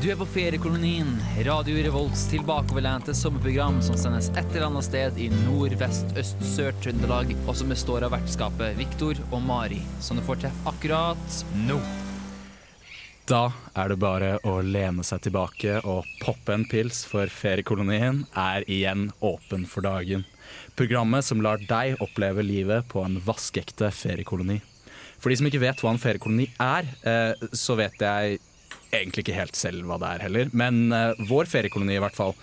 Du er på feriekolonien, Radio Revolts tilbakeoverlente sommerprogram som sendes et eller annet sted i nord, vest, øst, sør Trøndelag, og som består av vertskapet Viktor og Mari, som du får treffe akkurat nå. Da er det bare å lene seg tilbake og poppe en pils, for feriekolonien er igjen åpen for dagen. Programmet som lar deg oppleve livet på en vaskeekte feriekoloni. For de som ikke vet hva en feriekoloni er, eh, så vet jeg egentlig ikke helt selv hva det er heller. Men eh, vår feriekoloni i hvert fall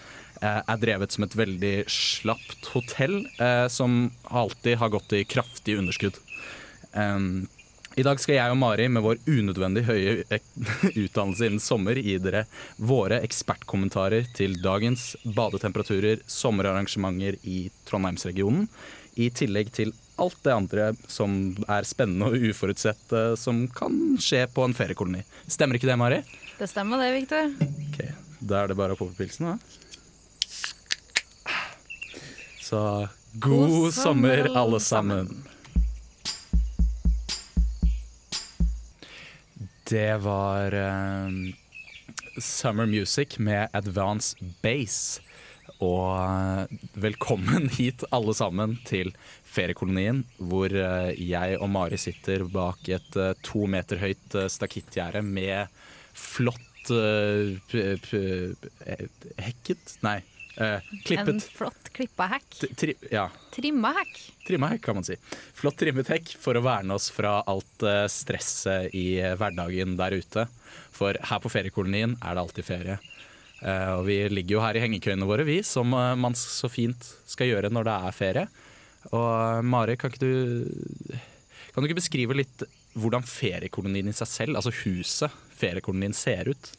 eh, er drevet som et veldig slapt hotell som alltid har gått i kraftig underskudd. I dag skal jeg og Mari med vår unødvendig høye utdannelse innen sommer gi dere våre ekspertkommentarer til dagens badetemperaturer, sommerarrangementer i Trondheimsregionen, i tillegg til alt det andre som er spennende og uforutsett som kan skje på en feriekoloni. Stemmer ikke det, Mari? Det stemmer det, Viktor. Ok, Da er det bare å poppe pilsen, da. Så god, god sommer, alle sammen. Det var um, Summer Music med Advance Base. Og uh, velkommen hit alle sammen til feriekolonien, hvor uh, jeg og Mari sitter bak et to meter høyt stakittgjerde med flott hekket Nei, klippet. En flott klippa hekk. Tri, ja. Trimma hekk. Trimma hekk, kan man si. Flott trimmet hekk for å verne oss fra alt stresset i hverdagen der ute. For her på feriekolonien er det alltid ferie. Og vi ligger jo her i hengekøyene våre, vi, som man så fint skal gjøre når det er ferie. Og Mari, kan ikke du Kan du ikke beskrive litt hvordan feriekolonien i seg selv, altså huset feriekolonien, ser ut?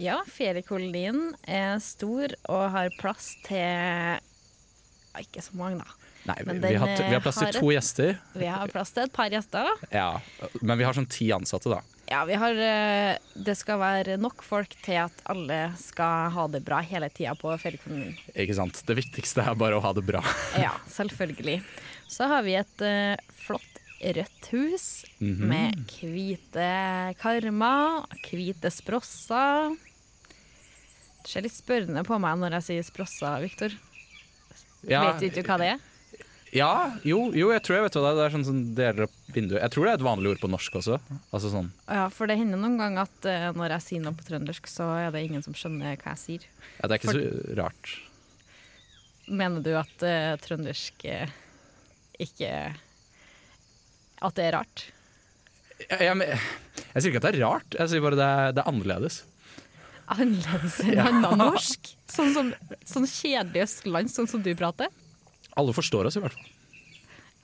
Ja, feriekolonien er stor og har plass til Ikke så mange, da. Nei, vi, vi, har, vi, har, plass til to et, gjester. Vi har plass til et par gjester. Ja, Men vi har sånn ti ansatte, da. Ja, vi har Det skal være nok folk til at alle skal ha det bra hele tida på feriekolonien. Ikke sant. Det viktigste er bare å ha det bra. ja, selvfølgelig. Så har vi et uh, flott rødt hus mm -hmm. med hvite karmer, hvite sprosser. Du ser litt spørrende på meg når jeg sier sprosser, Viktor. Ja, vet du ikke hva det er? Ja, jo, jo, jeg tror jeg vet hva det er. Det er sånn som deler opp vinduet. Jeg tror det er et vanlig ord på norsk også. Altså sånn. Ja, for det hender noen ganger at uh, når jeg sier noe på trøndersk, så er det ingen som skjønner hva jeg sier. Ja, Det er ikke for... så rart. Mener du at uh, trøndersk uh, ikke at det er rart? Jeg, jeg, jeg, sier ikke at det er rart, jeg sier bare det er, det er annerledes. Annerledes enn ja. annen norsk? Sånn, som, sånn kjedelig østland, sånn som du prater? Alle forstår oss i hvert fall.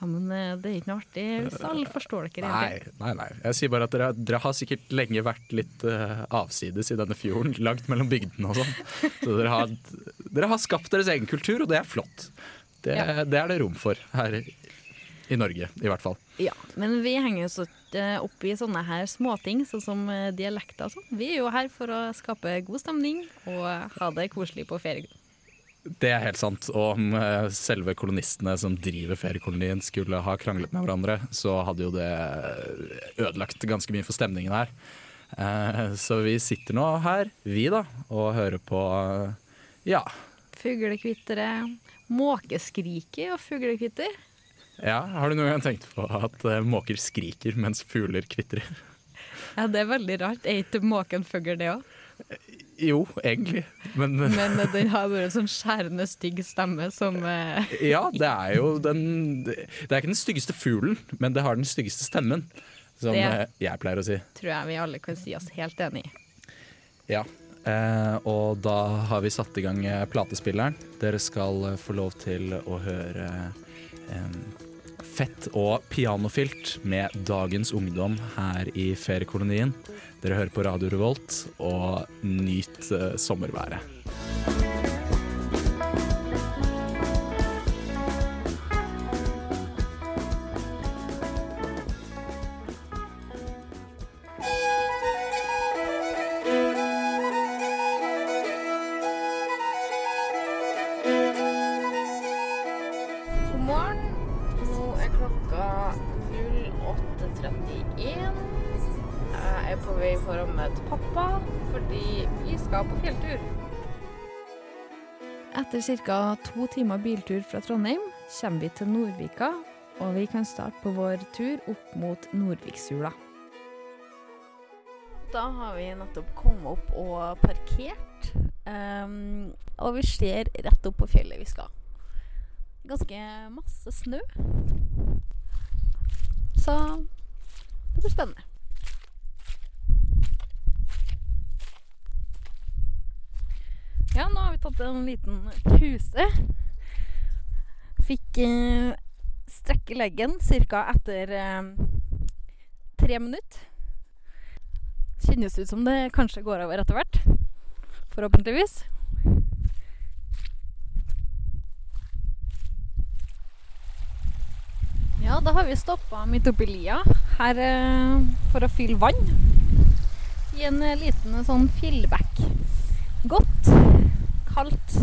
Ja, Men eh, det er ikke noe artig hvis alle forstår dere egentlig. Nei, nei, nei. Jeg sier bare at dere, dere har sikkert lenge vært litt uh, avsides i denne fjorden, langt mellom bygdene og sånn. Så dere har, dere har, skapt deres egen kultur, og det er flott. Det, ja. det er det rom for her i Norge, i hvert fall. Ja, men vi henger oss opp i sånne her småting, sånn som eh, dialekter og sånn. Vi er jo her for å skape god stemning og ha det koselig på ferie. Det er helt sant. Og om eh, selve kolonistene som driver feriekolonien skulle ha kranglet med hverandre, så hadde jo det ødelagt ganske mye for stemningen her. Eh, så vi sitter nå her, vi da, og hører på ja. Fuglekvitteret. Måkeskriket og fuglekvitter. Ja, Har du noen gang tenkt på at uh, måker skriker mens fugler kvitrer? Ja, det er veldig rart. Er ikke måken fugl, det òg? Jo, egentlig. Men, men den har bare en sånn skjærende stygg stemme som. Ja, det er jo den Det er ikke den styggeste fuglen, men det har den styggeste stemmen. Som det, jeg pleier å si. Tror jeg vi alle kan si oss helt enig i. Ja. Eh, og da har vi satt i gang platespilleren. Dere skal få lov til å høre eh, fett og pianofilt med dagens ungdom her i feriekolonien. Dere hører på Radio Revolt, og nyt uh, sommerværet. Etter ca. to timer biltur fra Trondheim kommer vi til Nordvika, og vi kan starte på vår tur opp mot Nordvikshula. Da har vi nettopp kommet opp og parkert, um, og vi ser rett opp på fjellet vi skal. Ganske masse snø. Så det blir spennende. Ja, nå har vi tatt en liten pause. Fikk eh, strekke leggen ca. etter eh, tre minutter. Kjennes ut som det kanskje går over etter hvert. Forhåpentligvis. Ja, da har vi stoppa midt oppi lia her eh, for å fylle vann. I en eh, liten eh, sånn fillback. Godt, kaldt,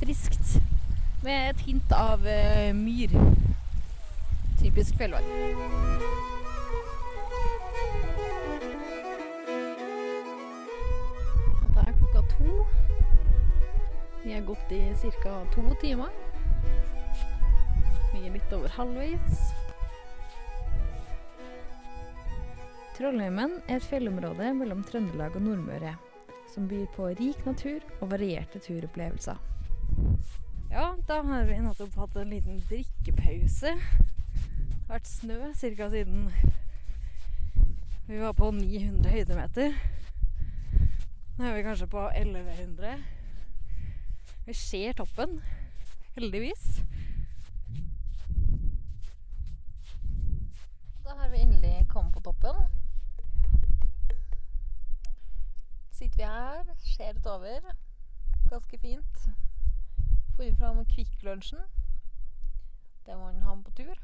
friskt. Med et hint av eh, myr. Typisk fjellvær. Det er klokka to. Vi har gått i ca. to timer. Vi er litt over halvveis. Trollheimen er et fjellområde mellom Trøndelag og Nordmøre, som byr på rik natur og varierte turopplevelser. Ja, da har vi nettopp hatt en liten drikkepause. Det har vært snø ca. siden vi var på 900 høydemeter. Nå er vi kanskje på 1100. Vi ser toppen, heldigvis. Da har vi endelig kommet på toppen. Sitter vi her, ser over. Ganske fint. Får fram Kvikk-lunsjen. Det må han på tur.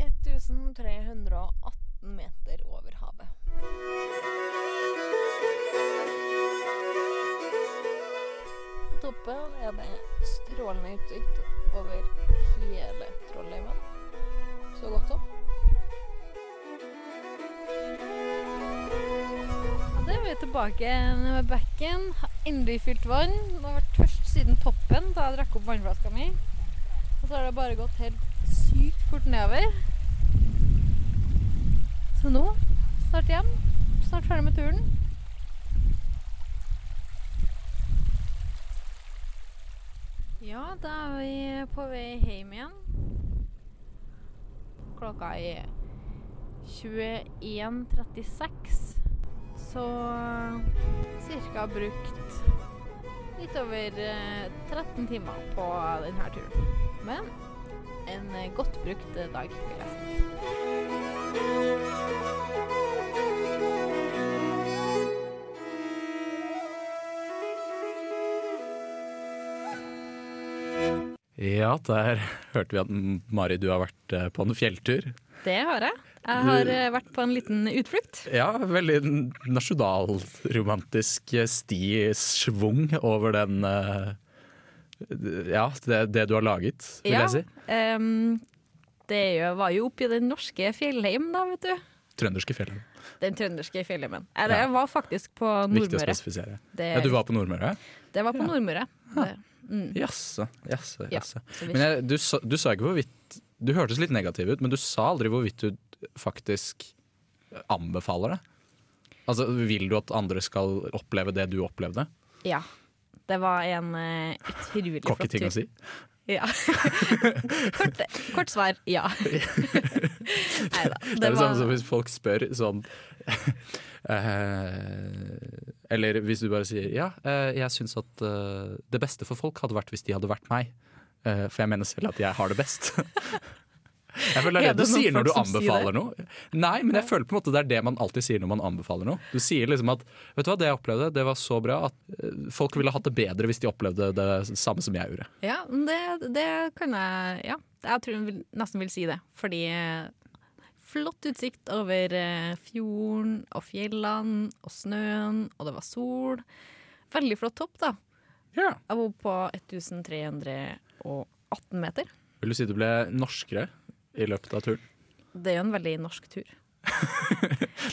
1318 meter over havet. På toppen er det strålende utsikt over hele Trollheimen. Så godt som. Er tilbake ved bekken. Har endelig fylt vann. Det har vært tørst siden toppen da jeg drakk opp vannflaska mi. Og så har det bare gått helt sykt fort nedover. Så nå snart hjem. Snart ferdig med turen. Ja, da er vi på vei hjem igjen. Klokka er 21.36. Så ca. brukt litt over eh, 13 timer på denne turen. Men en eh, godt brukt eh, dag, vil jeg si. Ja, der hørte vi at Mari, du har vært eh, på en fjelltur. Det har jeg. Jeg har eh, vært på en liten utflukt. Ja, veldig nasjonalromantisk stisvung over den eh, Ja, det, det du har laget, vil Ja. jeg si. Um, det var jo oppi den norske fjellheim, da, vet du. Trønderske fjellheim. Den trønderske fjellheimen. Eller Ja. jeg var faktisk på Nordmøre. Viktig å spesifisere. Det, Ja, du var på Nordmøre? det var på Ja. Nordmøre. Mm, Jaså, jaså, jaså. Men jeg, du, sa, du sa ikke hvorvidt Du hørtes litt negativ ut, men du sa aldri hvorvidt du faktisk anbefaler det. Altså, Vil du at andre skal oppleve det du opplevde? ja. Det var en uh, utrolig Cocky flott ting tur. å si. Ja. kort, kort svar ja. Nei da. Det er det samme som hvis folk spør sånn uh, Eller hvis du bare sier ja, uh, jeg syns at det beste for folk hadde vært hvis de hadde vært meg. For jeg mener selv at jeg har det best. Jeg føler det Er det du sier når du anbefaler sier noe. Nei, men jeg føler på en måte det er det man alltid sier når man anbefaler noe. Du sier liksom at vet du hva, det jeg opplevde, det var så bra at eh, folk ville hatt det bedre hvis de opplevde det samme som jeg gjorde. Ja, det, det kan jeg Ja, jeg tror jeg vil, nesten vil si det. Fordi eh, flott utsikt over eh, fjorden og fjellene og snøen, og det var sol. Veldig flott topp, da. Ja. Jeg bor på 1318 meter. Vil du si du ble norskere i løpet av turen? Det er jo en veldig norsk tur.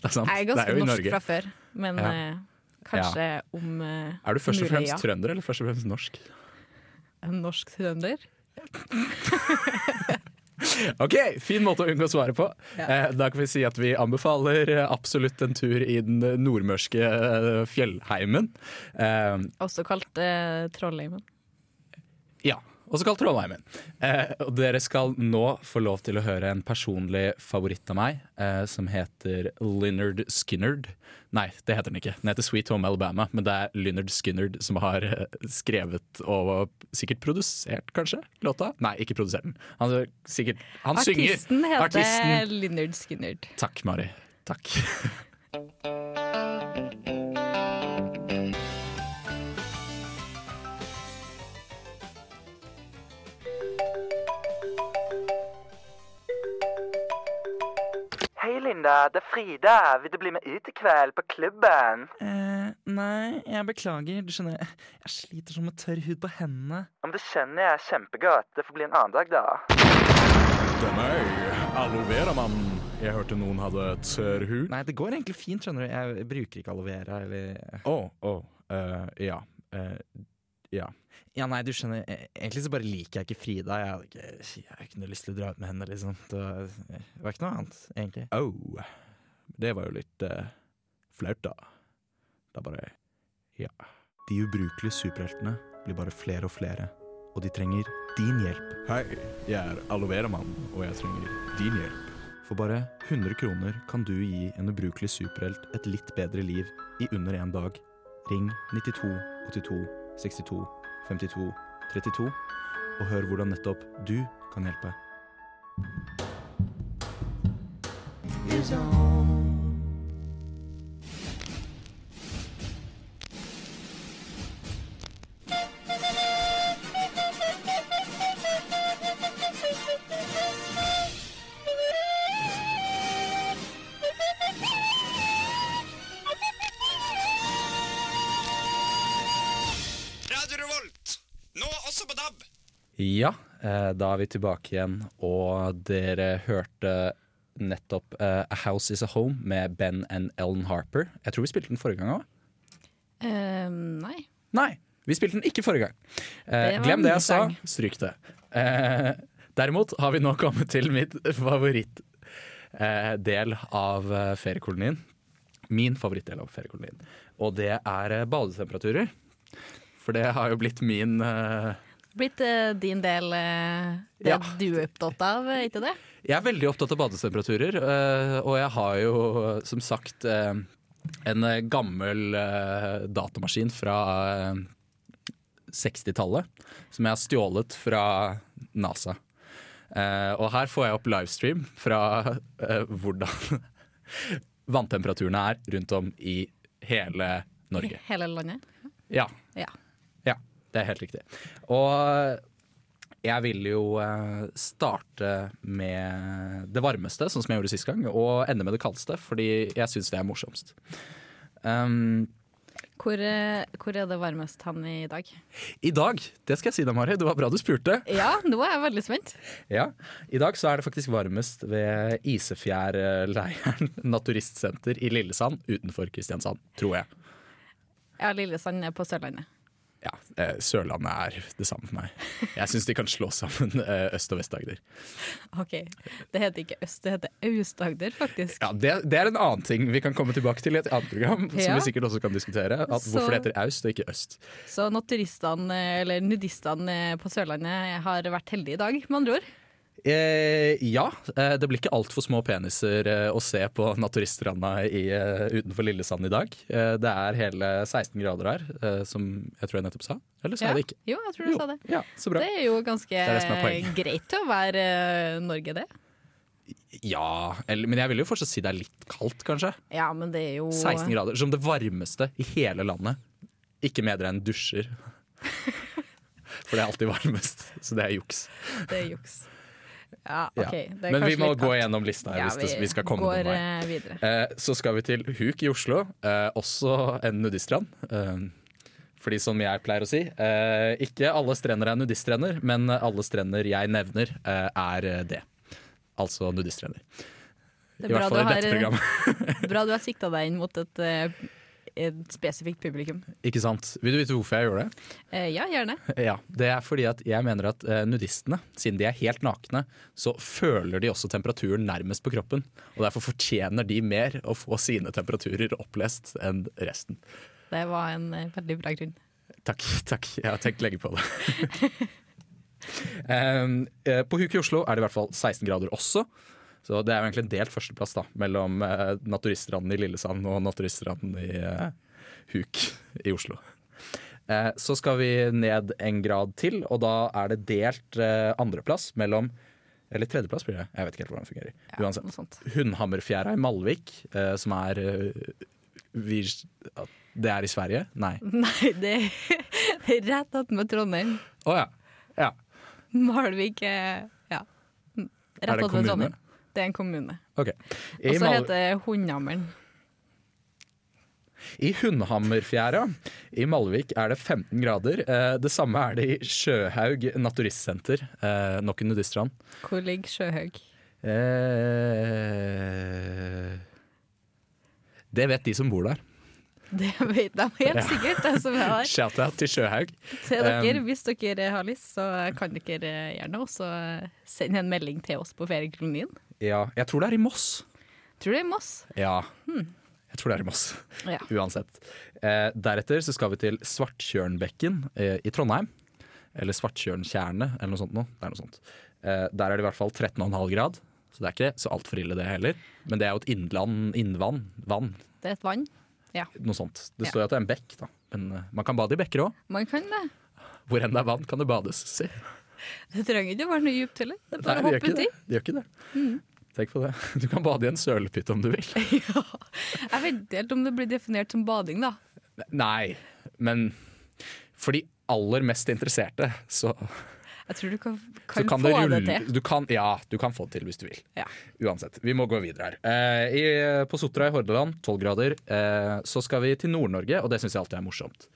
Det er sant. Jeg er ganske er norsk Norge. fra før, men Ja. eh, kanskje om eh, Er du først og mulig, fremst ja. trønder eller først og fremst norsk? en norsk trønder. Ok, Fin måte å unngå svare på. Ja. Eh, da kan vi si at vi anbefaler absolutt en tur i den nordmørske fjellheimen. Også kalt eh, Trollheimen. ja, også kalt Trollheimen. Eh, og dere skal nå få lov til å høre en personlig favoritt av meg, eh, som heter Lynyrd Skynyrd. Nei, det heter den ikke. Den heter Sweet Home Alabama, men det er Lynyrd Skynyrd som har eh, skrevet og sikkert produsert, kanskje, låta? Nei, ikke produsert den. Han, sikkert, han synger. Artisten heter Lynnard Skynyrd. Takk, Mari. Takk. Linda. Det er Frida. Vil du bli med ut i kveld på klubben? Eh, nei, jeg beklager. Du skjønner, jeg sliter sånn med tørr hud på hendene. Ja, men det skjønner jeg kjempegodt. Det får bli en annen dag, da. Det er meg, aloe vera-mannen. Jeg hørte noen hadde tørr hud. Nei, det går egentlig fint, skjønner du. Jeg bruker ikke aloe vera eller Å, å, eh, ja. eh, ja. Ja, nei, du skjønner, e- egentlig så bare liker jeg ikke Frida. Jeg hadde ikke, jeg hadde ikke noe lyst til å dra ut med henne, liksom. Det var, det var ikke noe annet, egentlig. Oh. Det var jo litt uh, flaut, da. Da bare Ja. De ubrukelige superheltene blir bare flere og flere, og de trenger din hjelp. Hei, jeg er Aloveramann, og jeg trenger din hjelp. For bare 100 kroner kan du gi en ubrukelig superhelt et litt bedre liv i under en dag. Ring 92 82 62 52 32 og hør hvordan nettopp du kan hjelpe. Radio også på DAB. Ja, eh, da er vi tilbake igjen, og dere hørte nettopp uh, A House Is A Home med Ben and Ellen Harper. Jeg tror vi spilte den forrige gang òg. Uh, nei. Nei, vi spilte den ikke forrige gang. Uh, Det glem det jeg sa, stryk det. Eh, derimot har vi nå kommet til mitt favorittdel eh, del av feriekolonien. Min favorittdel av feriekolonien. Og det er badetemperaturer. For det har jo blitt min uh, Blitt uh, din del uh, det Ja. du er opptatt av, ikke det? Jeg er veldig opptatt av badetemperaturer, og jeg har jo som sagt en gammel datamaskin fra eh, 60-tallet som jeg har stjålet fra NASA. Eh, Og her får jeg opp livestream fra hvordan vanntemperaturene er rundt om i hele Norge. Hele landet? Ja. Ja. Ja, det er helt riktig. Og jeg vil jo eh, starte med det varmeste, sånn som jeg gjorde sist gang, og ende med det kaldeste, fordi jeg syns det er morsomst. Um, Hvor, eh, hvor er det varmest han i dag? I dag, det skal jeg si deg, Mari, det var bra du spurte. Ja, nå er jeg veldig spent. Ja, I dag så er det faktisk varmest ved Isefjærleiren naturistsenter i Lillesand utenfor Kristiansand, tror jeg. Ja, Lillesand er på Sørlandet. Ja, eh, Sørlandet er det samme for meg. Jeg syns de kan slå sammen eh, Øst- og Vest-Agder. Ok, Det heter ikke Øst, det heter Aust-Agder, faktisk. Ja, det, det er en annen ting vi kan komme tilbake til i et annet program. Som vi sikkert også kan diskutere. At Så- hvorfor det heter Aust og ikke Øst. Så naturistene, eller nudistene på Sørlandet har vært heldige i dag, med andre ord. Eh, ja, eh, det blir ikke altfor små peniser eh, å se på naturiststranda eh, utenfor Lillesand i dag. Det er hele 16 grader her, som jeg tror jeg nettopp sa. Eller sa Ja. jeg det ikke? Jo, jeg tror du Jo, sa det. Ja, så bra. Det er jo ganske det er poenget. greit å være Norge, det. Ja, eller, men jeg vil jo fortsatt si det er litt kaldt, kanskje. Ja, men det er jo 16 grader, som det varmeste i hele landet. Ikke medregnet dusjer. For det er alltid varmest, så det er juks. Det er juks. Ja, Ja. OK. Det er Men vi må gå gjennom lista her hvis det, vi skal komme går noen vei. eh. Eh, så skal vi til Huk i Oslo, eh, også en nudiststrand. Eh, fordi som jeg pleier å si, eh, ikke alle strender er nudiststrender, men alle strender jeg nevner eh, er det. Altså nudiststrender. I er hvert fall i dette har- programmet. Bra du har sikta deg inn mot et, eh, et spesifikt publikum. Ikke sant? Vil du vite hvorfor jeg gjorde det? Eh, ja, gjerne. Ja, Det er fordi at jeg mener at eh, nudistene, siden de er helt nakne, så føler de også temperaturen nærmest på kroppen. Og derfor fortjener de mer å få sine temperaturer opplest enn resten. Det var en eh, veldig bra grunn. Takk, takk. Jeg har tenkt lenge på det. Eh, på Huk i Oslo er det i hvert fall 16 grader også. Så det er jo egentlig en delt førsteplass da, mellom uh, naturiststranden i Lillesand og naturiststranden i eh, Huk i Oslo. Eh, så skal vi ned en grad til, og da er det delt uh, andreplass mellom Eller tredjeplass blir det. Jeg vet ikke helt hvordan det fungerer. Ja, Uansett. Hundhammerfjæra i Malvik, eh, som er eh, vi, Det er i Sverige? Nei. Nei, det er rett attmed Trondheim. Å ja. ja. Malvik ja. Rett attmed? Trondheim. Det er en kommune. Okay. Og så heter det Hundhammeren. I Hundhammerfjæra i Malvik er det 15 grader. Eh, det samme er det i Sjøhaug naturistsenter. Eh, nok en nudiststrand. Hvor ligger Sjøhaug? Eh, det vet de som bor der. Det vet de helt sikkert, de som er der. Shout-out til Sjøhaug. Til dere, Um, hvis dere har lyst, så kan dere gjerne også sende en melding til oss på feriekolonien. Ja, jeg tror det er i Moss. Tror det er i Moss. Ja, jeg tror det er i Moss. Ja. Uansett. Eh, deretter så skal vi til Svartkjørnbekken eh, i Trondheim. Eller Svartkjørntjernet, eller noe sånt. Noe. Det er noe sånt. Eh, der er det i hvert fall 13,5 grad, så det er ikke så altfor ille det heller. Men det er jo et innland, innvann, vann, Det er et vann. Noe sånt. Det står jo at det er en bekk, da. Men uh, man kan bade i bekker òg. Man kan det. Hvor enn det er vann, kan det bades. Si. Det trenger ikke å være noe dypt heller. Det er bare å hoppe uti. det. Gjør ikke det. Tenk på det. Du kan bade i en sølepytt om du vil. Ja. Jeg vet ikke helt om det blir definert som bading, da. Nei, men for de aller mest interesserte, så, Jeg tror du kan, kan, kan få det det, til. du kan, Ja, du kan få det til hvis du vil. Ja. Uansett. Vi må gå videre her. Eh, i, på Sotra i Hordaland, 12 grader, eh, så skal vi til Nord-Norge, og det syns jeg alltid er morsomt.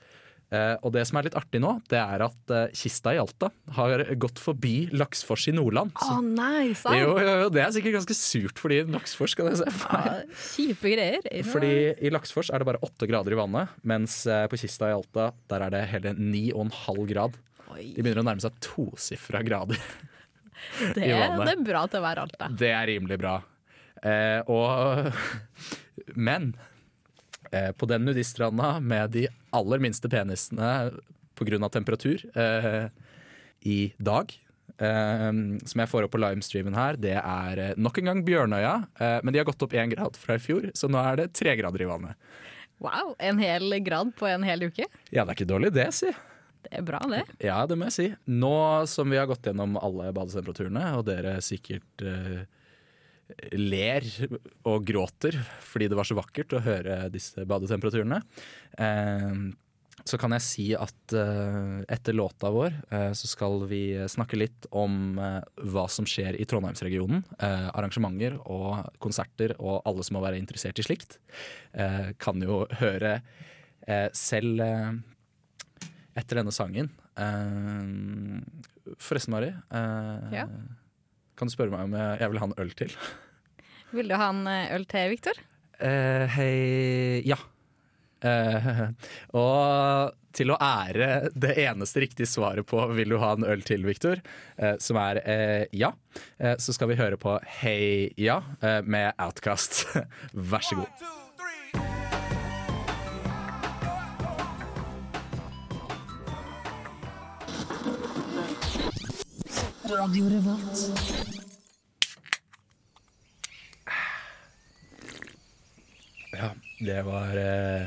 Eh, og det som er litt artig nå, det er at eh, Kista i Alta har gått forbi Laksfors i Nordland. Å oh, nei, sant? jo, jo, jo, det er sikkert ganske surt for de Laksfors, skal jeg se for. Ja, kjipe greier. Fordi i Laksfors er det bare åtte grader i vannet, mens eh, på Kista i Alta der er det hele ni og en halv grad. Oi, De begynner å nærme seg tosifra grader. det, i vannet. det er bra til å være Alta. Det er rimelig bra. Eh, og Men eh, på den nudiststranda med de aller minste penisene pga. temperatur eh, i dag eh, som jeg får opp på livestreamen her, det er eh, nok en gang Bjørnøya. Eh, men de har gått opp én grad fra i fjor, så nå er det tre grader i vannet. Wow, en hel grad på en hel uke. Ja, det er ikke dårlig det, si. Det er bra, det. Ja, det må jeg si. Nå som vi har gått gjennom alle badetemperaturene, og dere sikkert eh, ler og gråter fordi det var så vakkert å høre disse badetemperaturene, eh, så kan jeg si at eh, etter låta vår eh, så skal vi snakke litt om eh, hva som skjer i Trondheimsregionen. Eh, arrangementer og konserter og alle som må være interessert i slikt, kan jo høre selv etter denne sangen. Eh, forresten, Mari. eh, Ja? Kan du spørre meg om jeg, jeg vil ha en øl til? Vil du ha en eh, øl til, Viktor? Uh, hei Ja. Uh, og til å ære det eneste riktige svaret på 'Vil du ha en øl til', Viktor, uh, som er eh, ja, eh, så skal vi høre på 'Hei ja' eh, med Outcast. Vær så god. Ja, det var eh,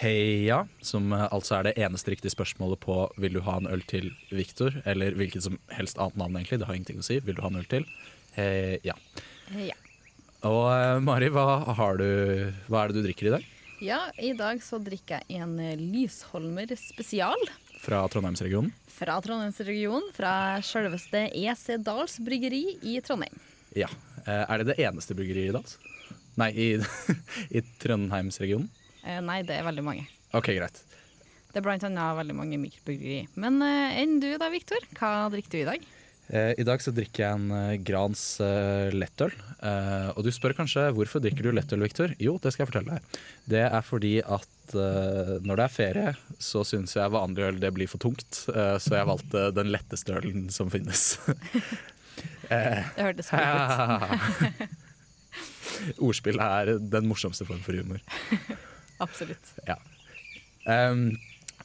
Heia, som eh, altså er det eneste riktige spørsmålet på Vil du ha en øl til Viktor, eller hvilket som helst annet navn, egentlig. Det har ingenting å si. Vil du ha en øl til? Heia. Ja. Og eh, Mari, hva, har du, hva er det du drikker i dag? Ja, i dag så drikker jeg en eh, Lysholmer spesial Fra Trondheimsregionen? fra Trondheimsregionen. Fra selveste EC Dals bryggeri i Trondheim. Ja. Eh, er det det eneste bryggeriet i Dals? Nei, i, i Trondheimsregionen? Eh, nei, det er veldig mange. OK, greit. Det er blant annet veldig mange mikrobryggeri. Men eh, enn du da, Viktor? Hva drikker du i dag? Eh, I dag så drikker jeg en eh, Grans eh, lettøl. Eh, og du spør kanskje hvorfor drikker du lettøl, Viktor? Jo, det skal jeg fortelle deg. Det er fordi at eh, når det er ferie, så syns jeg vanlig øl det blir for tungt. Eh, så jeg valgte den letteste ølen som finnes. Det hørtes fint ut. Ordspill er den morsomste form for humor. Absolutt. Um,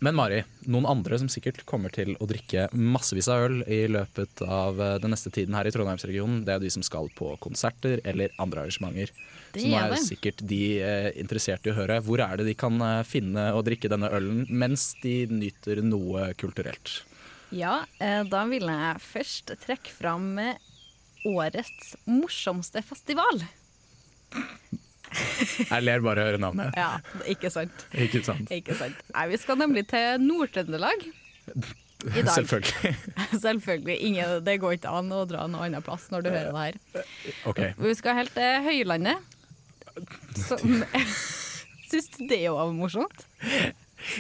men Mari, noen andre som sikkert kommer til å drikke massevis av øl i løpet av eh, den neste tiden her i Trondheimsregionen, det er de som skal på konserter eller andre arrangementer. Det Så nå er det. sikkert de interesserte interessert i å høre hvor er det de kan eh, finne og drikke denne ølen mens de nyter noe kulturelt. Ja, eh, da vil jeg først trekke fram eh, årets morsomste festival. Jeg ler bare av å høre navnet. Ja, ikke sant. Ikke sant? Ikke sant. Nei, vi skal nemlig til Nord-Trøndelag. I dag. Selvfølgelig. Selvfølgelig. Ingen, det går ikke an å dra noe annen plass når du hører det her. Okay. Vi skal helt til Høylandet. Som Syns du det var morsomt?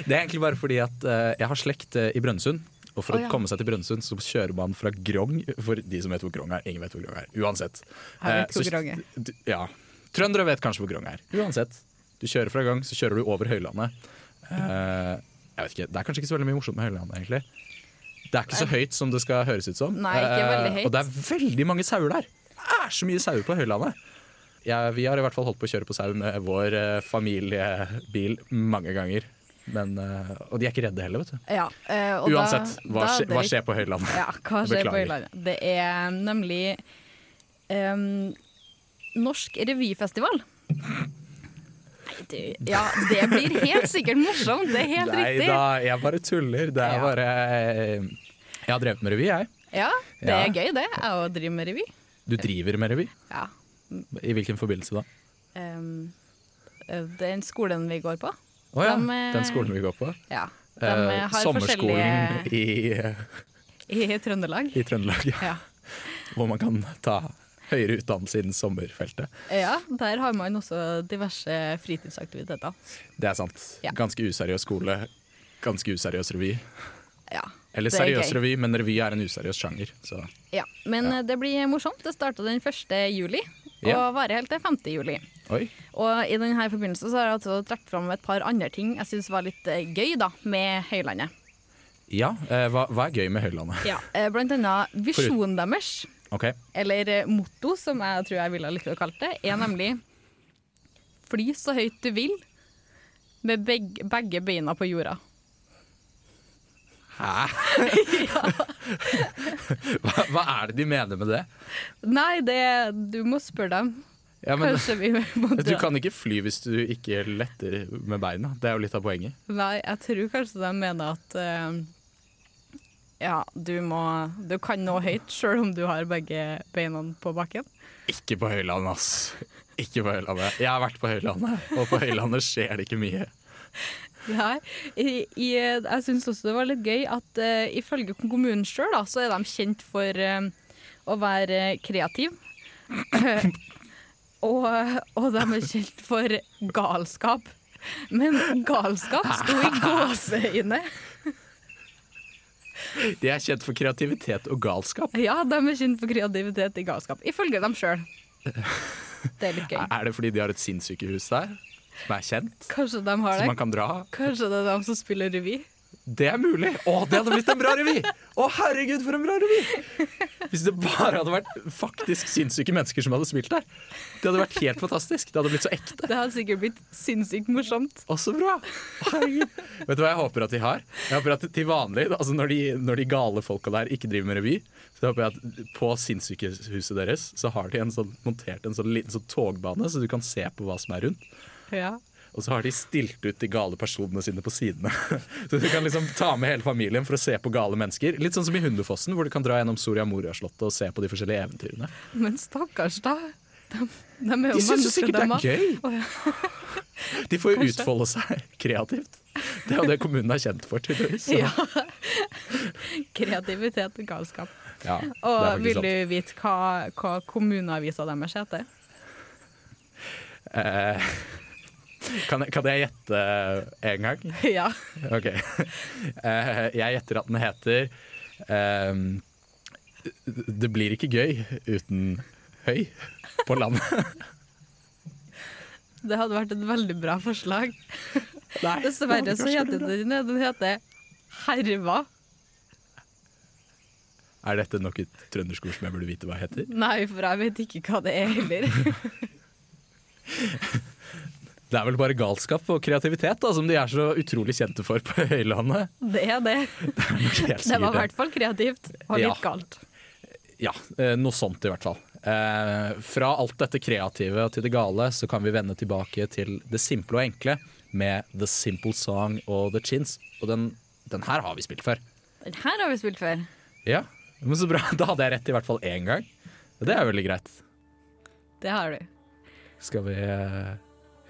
Det er egentlig bare fordi at eh, jeg har slekt eh, i Brønnøysund. Og for Å, å komme seg til Brønnøysund, så kjører man fra Grong. For de som vet hvor Grong er. Ingen vet hvor Grong er. Uansett. Jeg vet hvor Grong er. Ja. Trøndere vet kanskje hvor Grong er. Uansett. Du kjører fra Grong, så kjører du over Høylandet. Uh, jeg vet ikke, Det er kanskje ikke så veldig mye morsomt med Høylandet, egentlig. Det er ikke så høyt som det skal høres ut som. Nei, ikke veldig høyt. Uh, og det er veldig mange sauer der. Det er så mye sauer på Høylandet. Ja, vi har i hvert fall holdt på å kjøre på sau med vår uh, familiebil mange ganger. Men, eh, og de er ikke redde heller, vet du. Ja, eh, og Uansett, da- hva, da skje, hva skjer på Høylandet? Ja, hva skjer på Høylandet? Det er nemlig em, Norsk revyfestival. Nei, du, ja, det blir helt sikkert morsomt. Det er helt Nei riktig. da, jeg bare tuller. Det er Ja. bare eh, Jeg har drevet med revy, jeg. Ja, det Ja. er gøy, det. Å drive med revy. Du driver med revy? Ja. I hvilken forbindelse da? Eh, den skolen vi går på. Å ja, De, eh, den skolen vi går på. Ja. De har sommerskolen forskjellige i, i Trøndelag. i Trøndelag, ja. Ja. hvor man kan ta høyere utdannelse innen sommerfeltet. ja, der har man også diverse fritidsaktiviteter. Det er sant. Ganske useriøs skole, ganske useriøs revy. Ja. Eller er seriøs gøy. revy, men revy er en useriøs sjanger. Så Ja, men Ja. det blir morsomt. Det starta den 1. juli og Ja. varer helt til 5. juli. oi. Og i denne forbindelse så har jeg altså trukket fram et par andre ting jeg syns var litt eh, gøy da, med Høylandet. Ja, eh, hva, hva er gøy med Høylandet? Ja, eh, blant annet visjonen deres, Ok, eller eh, motto, som jeg tror jeg ville ha likt å kalle det, er nemlig Fly så høyt du vil, med begge, begge beina på jorda. Hæ? hva, hva er det de mener med det? Nei, det Du må spørre dem. Ja, men, Kanskje vi må du kan ikke fly hvis du ikke letter med beina. Det er jo litt av poenget. Nei, jeg tror kanskje de mener at eh, ja, du må Du kan nå høyt sjøl om du har begge beina på bakken. Ikke på Høylandet, ass. Ikke på Høylandet. Jeg har vært på Høylandet, og på Høylandet skjer det ikke mye. Nei, i, i, jeg syns også det var litt gøy at uh, ifølge kommunen sjøl, så er de kjent for uh, å være kreative. og, og de er kjent for galskap. Men galskap sto i gåseøyne. De er kjent for kreativitet og galskap. Ja, de er kjent for kreativitet og galskap. Ifølge dem sjøl. Det er litt gøy. Er det fordi de har et sinnssykehus der, som er kjent, Kanskje de har det. som man kan dra? Kanskje det er de som spiller revy. Det er mulig! Å, det hadde blitt en bra revy! Å, herregud, for en bra revy! Hvis det bare hadde vært faktisk sinnssyke mennesker som hadde spilt der. Det hadde vært helt fantastisk. Det hadde blitt så ekte. Det hadde sikkert blitt sinnssykt morsomt. Å, så bra! Herregud. Vet du hva jeg håper at de har? Jeg håper at til vanlig, altså når de, når de gale folka der ikke driver med revy, så håper jeg at på sinnssykehuset deres så har de en sånn, montert en sånn liten sånn togbane, så du kan se på hva som er rundt. Ja. Og så har de stilt ut de gale personene sine på sidene. Så du kan liksom ta med hele familien for å se på gale mennesker. Litt sånn som i Hundefossen, hvor du kan dra gjennom Soria Moria-slottet og se på de forskjellige eventyrene. Men stakkars, da. De, de De syns jo sikkert det er gøy! De får jo Kanskje. utfolde seg kreativt. Det er jo det kommunen er kjent for, tydeligvis. Ja. Kreativitet og galskap. ja, Og vil sant. du vite hva, hva kommuneavisa deres heter? Eh, kan, jeg, kan jeg gjette en gang? Ja. Ok. Eh, jeg gjetter at den heter um, Det blir ikke gøy uten høy på landet. Det hadde vært et veldig bra forslag. Nei, Dessverre så heter den Den heter Herva. Er dette nok et trøndersk ord som jeg burde vite hva heter? Nei, for jeg vet ikke hva det er heller. Det er vel bare galskap og kreativitet da, som de er så utrolig kjente for på Høylandet. Det er det. Det Det var i hvert fall kreativt og litt Ja. galt. Ja, eh, noe sånt i hvert fall. Eh, fra alt dette kreative til det gale, så kan vi vende tilbake til det simple og enkle med The Simple Song og The Chins. Og den, den her har vi spilt før. Den her har vi spilt før. Ja, men så bra. Da hadde jeg rett i hvert fall én gang. Det er veldig greit. Det har du. Skal vi eh,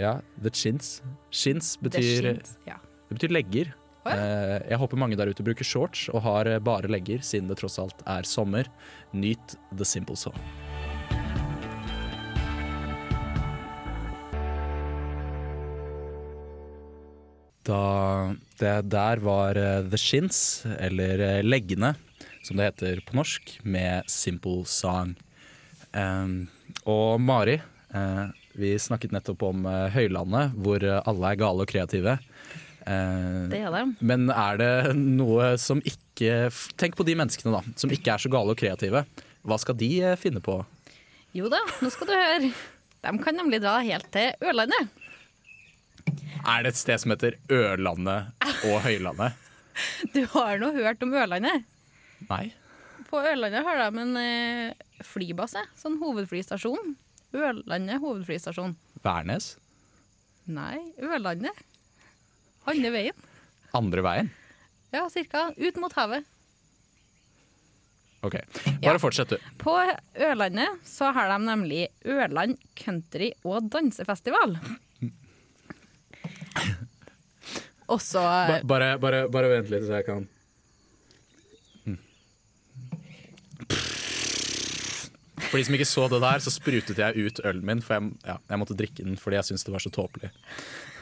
Ja, The Chins. Chins betyr, skint. Ja. det betyr legger. Oh, ja. Eh, Jeg håper mange der ute bruker shorts og har eh, bare legger, siden det tross alt er sommer. Nyt The Simple Song. Da det der var eh, The Shins, eller eh, Leggene, som det heter på norsk, med Simple Song. Um, og Mari, eh, vi snakket nettopp om eh, Høylandet, hvor eh, alle er gale og kreative. Eh, Det er det. men er det noe som ikke Tenk på de menneskene da, som ikke er så gale og kreative. Hva skal de finne på? Jo da, nå skal du høre. De kan nemlig dra helt til Ørlandet. Er det et sted som heter Ørlandet og Høylandet? Du har nå hørt om Ørlandet? Nei. På Ørlandet har de en flybase, sånn hovedflystasjon. Ørlandet hovedflystasjon. Værnes? Nei, Ørlandet. Andre veien. Andre veien? Ja, cirka. Ut mot havet. OK. Ja. Bare fortsett, du. På Ørlandet så har de nemlig Ørland country- og dansefestival. Også Ba bare, bare, bare vent litt, så jeg kan For de som ikke så det der, så sprutet jeg ut ølen min, for jeg, ja, jeg måtte drikke den fordi jeg syntes det var så tåpelig.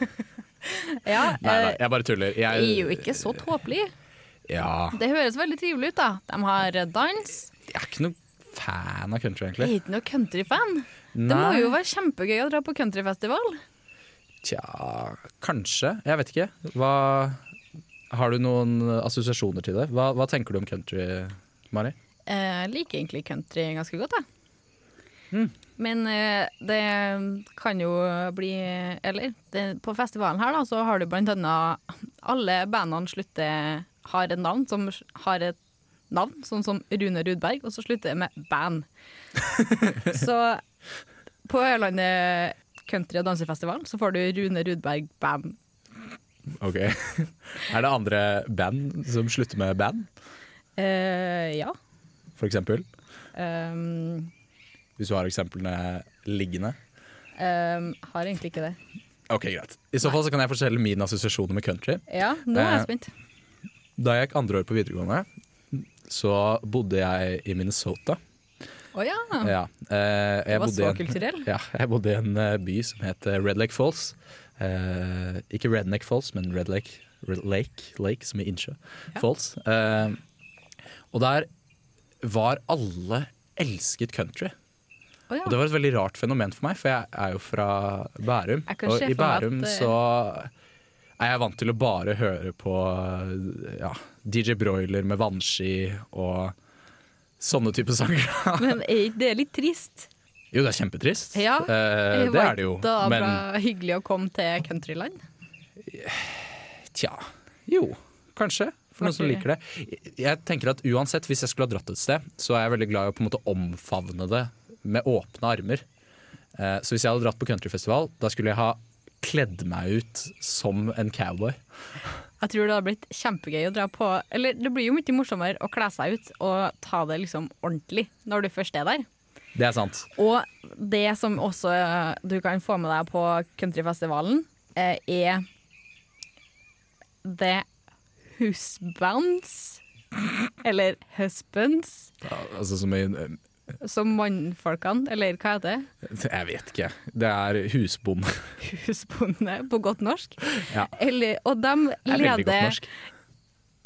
Ja, Nei da, eh, jeg bare tuller. det er jo ikke så tåpelig. Ja, Det høres veldig trivelig ut, da. De har dans. jeg er ikke noe fan av country, Jeg egentlig. er ikke noe countryfan. Det må jo være kjempegøy å dra på countryfestival. Tja, kanskje. Jeg vet ikke. Hva Har du noen assosiasjoner til det? Hva, hva tenker du om country, Mari? Jeg liker egentlig country ganske godt, jeg. Mm. Men eh, det kan jo bli Eller det, på festivalen her, da, så har du blant annet Alle bandene slutter har et navn som har et navn, sånn som Rune Rudberg, og så slutter det med band. så på Ørlandet country- og dansefestival så får du Rune Rudberg band. Ok. Er det andre band som slutter med band, Uh, ja. for eksempel? Um, Hvis du har eksemplene liggende? um, har egentlig ikke det. Ok, greit. I så fall så kan jeg fortelle mine assosiasjoner med country. Ja, nå er jeg Eh, spent. Da jeg gikk andre år på videregående, så bodde jeg i Minnesota. Å ja. Ja, eh, Du var så en- kulturell. Ja, jeg bodde i en eh, by som het Red Lake Falls. Eh, ikke Redneck Falls, men Red Lake, Red Lake, Lake som i innsjø. Falls. Eh, og der var alle elsket country. Ja. Og det var et veldig rart fenomen for meg, for jeg er jo fra Bærum. Og i Bærum at Bærum så er jeg vant til å bare høre på ja, DJ Broiler med vannski og sånne typer sanger. Men er ikke det litt trist? jo, det er kjempetrist. Ja, Eh, det er det jo. Da Men bra hyggelig å komme til countryland. tja, jo, kanskje. For noen som liker det. Jeg tenker at uansett, hvis jeg skulle ha dratt et sted, så er jeg veldig glad i å på en måte omfavne det med åpne armer. Eh, Så hvis jeg hadde dratt på countryfestival, da skulle jeg ha kledd meg ut som en cowboy. Jeg tror det hadde blitt kjempegøy å dra på Eller det blir jo mye morsommere å kle seg ut og ta det liksom ordentlig når du først er der. Det er sant. Og det som også eh, du kan få med deg på countryfestivalen, eh, er The Husbands. Eller Husbands, Ja, Altså som i som mannfolkene, eller hva er det? Jeg vet ikke. Det er husbonde. Husbonde, på godt norsk? Ja. Eller, og de leder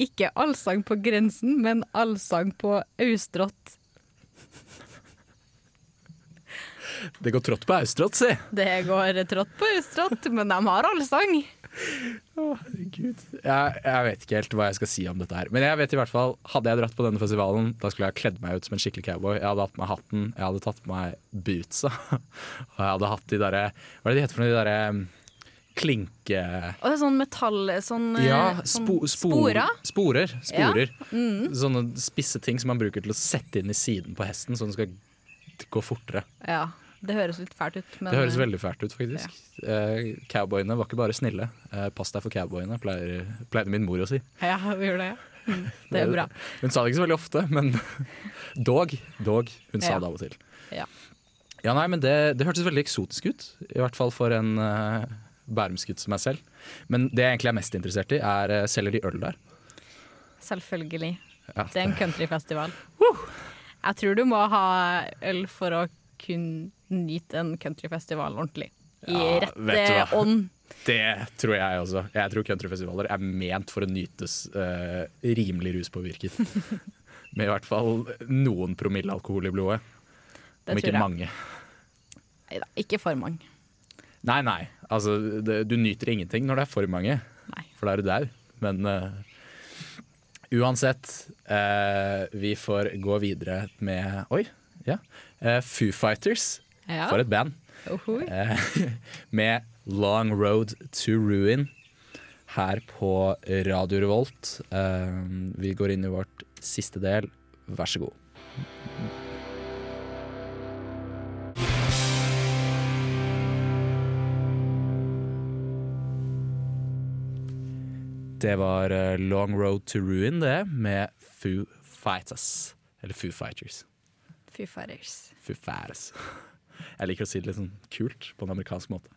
ikke allsang på grensen, men allsang på Austrått. Det går trått på Austrått, si. Det går trått på Austrått, men de har allsang. Herregud. Jeg, jeg vet ikke helt hva jeg skal si om dette her. Men jeg vet i hvert fall, hadde jeg dratt på denne festivalen, da skulle jeg kledd meg ut som en skikkelig cowboy. Jeg hadde hatt på meg hatten, jeg hadde tatt på meg bootsa. Og jeg hadde hatt de derre Hva er det de heter for noe? De derre mm, klinke... Og det er sånn metall Sånn, eh, Ja, sånn spo, spor, spora. sporer. sporer. Mm. Sånne spisse ting som man bruker til å sette inn i siden på hesten, så den skal gå fortere. Ja, det høres litt fælt ut. Men, Det høres veldig fælt ut, faktisk. Eh, cowboyene var ikke bare snille. Eh, pass deg for cowboyene, pleier, pleide min mor å si. Ja, vi gjør det. Mm, det er bra. Hun sa det ikke så veldig ofte, men dog. Dog. Hun sa Ja. det av og til. Ja. Ja, nei, men det, det hørtes veldig eksotisk ut. I hvert fall for en uh, bærumsgutt som meg selv. Men det jeg egentlig er mest interessert i, er uh, selger de øl der. Selvfølgelig. Ja, Det er en countryfestival. Jeg tror du må ha øl for å kunne nyte en countryfestival ordentlig. I Ja, rette ånd. Det tror jeg også. Jeg tror countryfestivaler er ment for å nytes uh, rimelig ruspåvirket. Med i hvert fall noen promille alkohol i blodet. Det Om ikke jeg. mange. Neida, ikke for mange. Nei, nei. Altså, det, du nyter ingenting når det er for mange, Nei. for da er du dau. Men uh, uansett, uh, vi får gå videre med Oi, ja. Foo Fighters, Ja. for et band. Eh, med Long Road to Ruin her på Radio Revolt. Eh, vi går inn i vårt siste del. Vær så god. Det var eh, Long Road to Ruin, det, med Foo Fighters. Eller Foo Fighters. Foo fighters. Foo Fighters. Jeg liker å si det litt sånn kult på en amerikansk måte.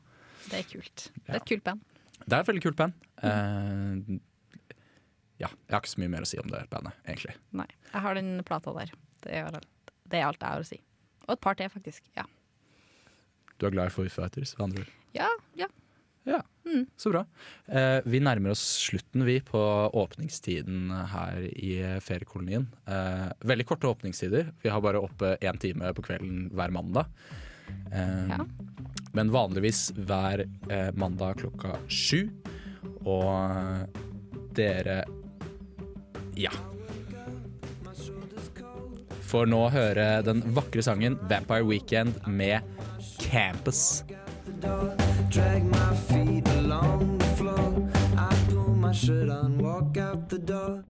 Det er kult. Det er et kult band. Det er et veldig kult band. Uh, ja, jeg har ikke så mye mer å si om det bandet, egentlig. Nei, jeg har den plata der. Det er alt, det er alt jeg har å si. Og et par til, faktisk. Ja, Du er glad i Foo Fighters, med andre ord. ja. ja. Ja, så bra. Uh, vi nærmer oss slutten, vi, på åpningstiden her i feriekolonien. Uh, veldig korte åpningstider. Vi har bare oppe én time på kvelden hver mandag. Eh, Ja. Men vanligvis hver eh, mandag klokka sju. Og dere Ja. Får nå høre den vakre sangen 'Vampire Weekend' med Campus. drag my feet along the floor. I pull my shirt on, walk out the door.